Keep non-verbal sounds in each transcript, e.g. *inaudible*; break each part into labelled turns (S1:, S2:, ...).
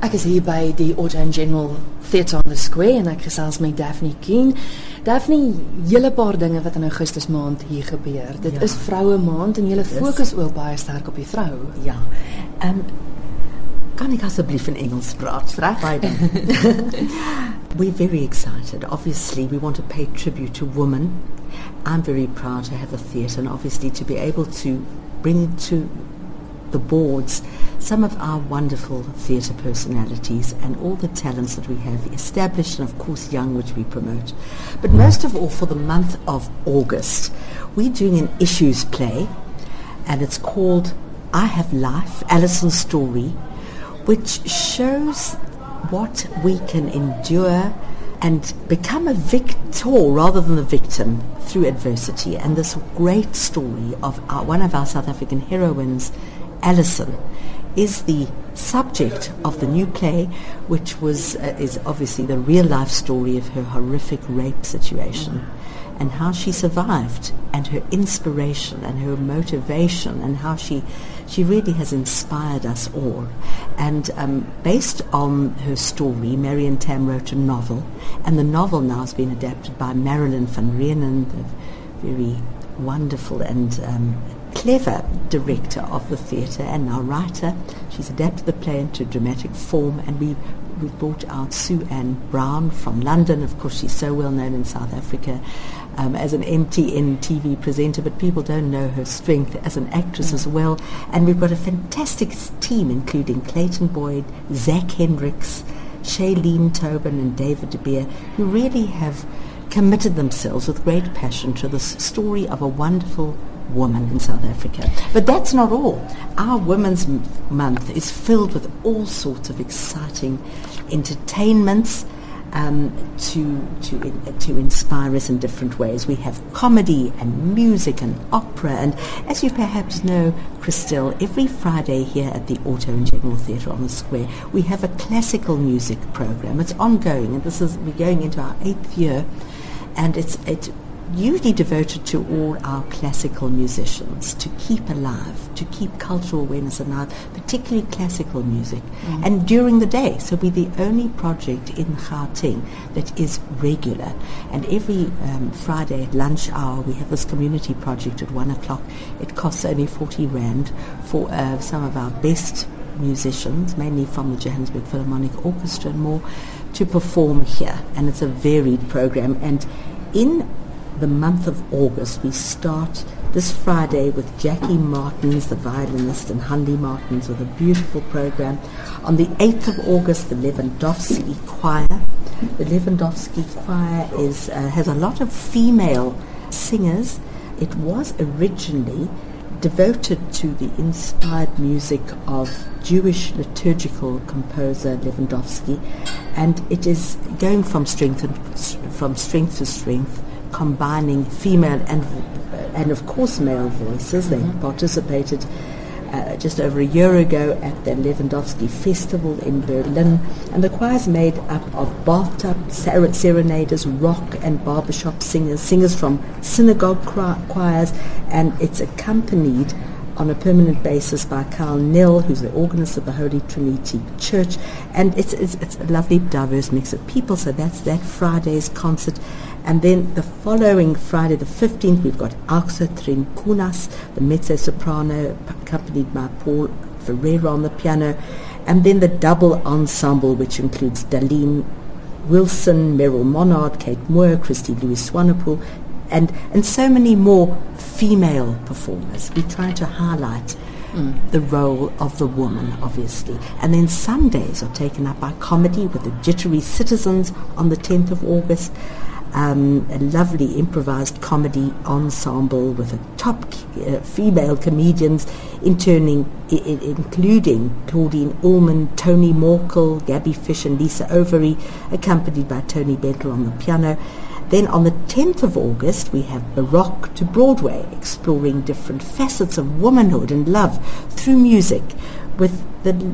S1: Ek is hier by die and General Theatre on the Square en ek gesels met Daphne Keen. Daphne, hele paar dinge wat in Augustus maand hier gebeur. Dit
S2: Ja.
S1: is vroue maand en jy fokus ook baie sterk op die vrou.
S2: Ja. Ehm kan ik alsjeblieft in Engels praten?
S1: Reg.
S2: Baie dankie. *laughs* We're very excited. Obviously, we want to pay tribute to women. I'm very proud to have a theatre and obviously to be able to bring to the boards some of our wonderful theatre personalities and all the talents that we have established and of course young which we promote. But most of all for the month of August, we're doing an issues play and it's called I Have Life, Alison's Story, which shows what we can endure and become a victor rather than a victim through adversity. And this great story of our, one of our South African heroines, Alison, is the subject of the new play, which was uh, is obviously the real life story of her horrific rape situation and how she survived and her inspiration and her motivation and how she she really has inspired us all. And um, based on her story, Marion Tam wrote a novel, and the novel now has been adapted by Marilyn van Reenen, the very wonderful and um, clever director of the theatre and now writer. She's adapted the play into dramatic form, and we we brought out Sue Ann Brown from London. Of course, she's so well known in South Africa um, as an MTN TV presenter, but people don't know her strength as an actress as well. And we've got a fantastic team, including Clayton Boyd, Zach Hendricks, Shailene Tobin, and David De Beer, who really have committed themselves with great passion to this story of a wonderful woman in South Africa. But that's not all. Our Women's Month is filled with all sorts of exciting entertainments um, to to to inspire us in different ways. We have comedy and music and opera, and as you perhaps know, Christelle, every Friday here at the Auto and General Theatre on the Square, we have a classical music program. It's ongoing, and this is we're going into our eighth year, and it's it's usually devoted to all our classical musicians to keep alive, to keep cultural awareness alive, particularly classical music, and during the day. So we're the only project in Gauteng that is regular. And every um, Friday at lunch hour, we have this community project at one o'clock. It costs only 40 Rand for uh, some of our best musicians, mainly from the Johannesburg Philharmonic Orchestra and more, to perform here. And it's a varied program. And in the month of August, we start this Friday with Jackie Martins, the violinist, and Handy Martins with a beautiful program. On the 8th of August, the Lewandowski Choir. The Lewandowski Choir is, uh, has a lot of female singers. It was originally devoted to the inspired music of Jewish liturgical composer Lewandowski, and it is going from strength and, from strength to strength, combining female and and of course male voices. They participated uh, just over a year ago at the Lewandowski Festival in Berlin, and the choir is made up of bathtub ser- serenaders, rock and barbershop singers, singers from synagogue cri- choirs, and it's accompanied on a permanent basis by Carl Nell, who's the organist of the Holy Trinity Church, and it's, it's, it's a lovely diverse mix of people. So that's that Friday's concert. And then the following Friday, the 15th, we've got Auxa Trincunas, the mezzo-soprano, accompanied by Paul Ferreira on the piano, and then the double ensemble, which includes Darlene Wilson, Meryl Monard, Kate Moore, Christy Louis Swanepoel, and, and so many more female performers. We try to highlight the role of the woman, obviously. And then Sundays are taken up by comedy with the Jittery Citizens on the 10th of August. Um, a lovely improvised comedy ensemble with a top uh, female comedians, interning, I- I- including Claudine Ullman, Tony Morkel, Gabby Fish, and Lisa Overy, accompanied by Tony Bentle on the piano. Then on the 10th of August, we have Baroque to Broadway, exploring different facets of womanhood and love through music with the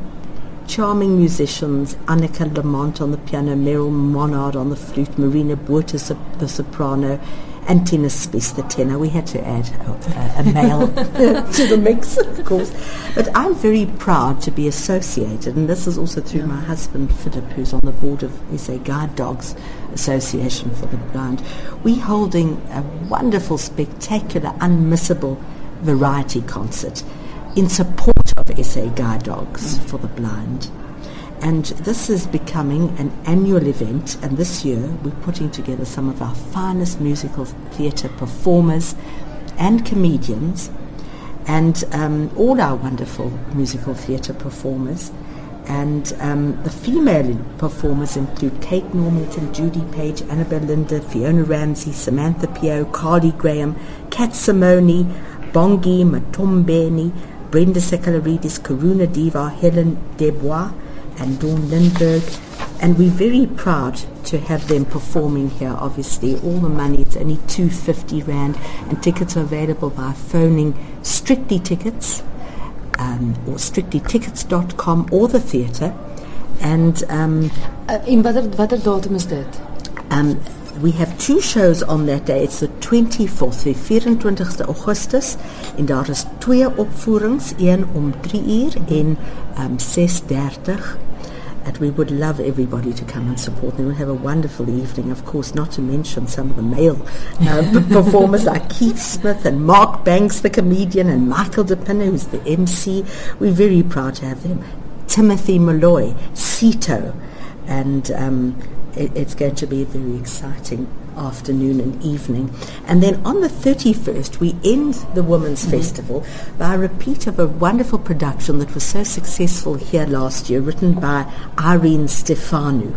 S2: charming musicians Annika Lamont on the piano, Meryl Monard on the flute, Marina Buerta the soprano, and Tina Spies, the tenor. We had to add a, a male *laughs* to the mix, of course. But I'm very proud to be associated, and this is also through yeah. my husband, Philip, who's on the board of SA Guide Dogs Association for the Blind. We're holding a wonderful, spectacular, unmissable variety concert in support of SA Guide Dogs for the Blind. And this is becoming an annual event, and this year we're putting together some of our finest musical theatre performers and comedians, and um, all our wonderful musical theatre performers. And um, the female performers include Kate Normington, Judy Page, Annabel Linder, Fiona Ramsey, Samantha Peo, Carly Graham, Kat Simone, Bongi Mthombeni, Brenda Sakellaridis, Karuna Diva, Helen Debois, and Dawn Lindberg. And we're very proud to have them performing here, obviously. All the money, it's only 250 Rand, and tickets are available by phoning Strictly Tickets um, or strictlytickets.com or the theatre. And um,
S1: uh, in watter watter datum is dit?
S2: Um, we have two shows on that day. It's the 24th, the 24 Augustus en daar is twee opvoerings, een om 3 uur en um 6:30 and we would love everybody to come and support them. We'll have a wonderful evening, of course, not to mention some of the male uh, *laughs* performers like Keith Smith and Mark Banks, the comedian, and Michael DePinna, who's the MC. We're very proud to have them. Timothy Malloy, Cito, and um, it's going to be a very exciting afternoon and evening. And then on the 31st, we end the Women's mm-hmm. Festival by a repeat of a wonderful production that was so successful here last year, written by Irene Stephanou.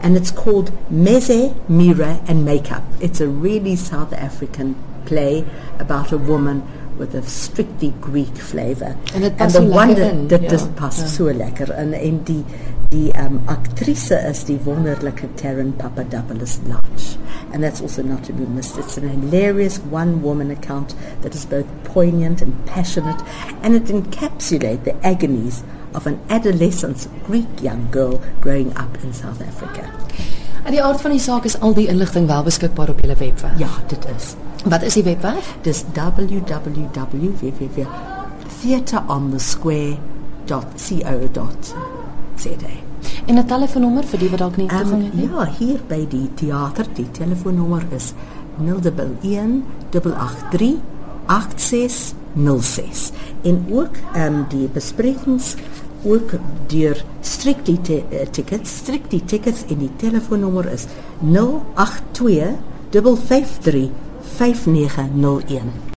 S2: And it's called Meze, Mira and Makeup. It's a really South African play about a woman with a strictly Greek flavor.
S1: And, and the wonder
S2: that ja. dit pas ja. so lekker in en die die um, aktrise is die wonderlike Taryn Papadopoulos Lodge. And that's also not to be missed. It's an hilarious one-woman account that is both poignant and passionate, and it encapsulates the agonies of an adolescent Greek young girl growing up in South Africa.
S1: En die aard van die saak is al die inligting wel beskikbaar op julle webwerf.
S2: Ja, dit is.
S1: Wat is die webwerf?
S2: Dis www.theateronthesquare.co.za.
S1: En 'n telefoonnommer vir die wat dalk nie
S2: toegang um, het nie. Ja, hier by die teater, die telefoonnommer is 011 883 8606. En ook ehm um, die besprekings ook deur Strictly uh, Tickets, Strictly Tickets en die telefoonnommer is 082 553 5901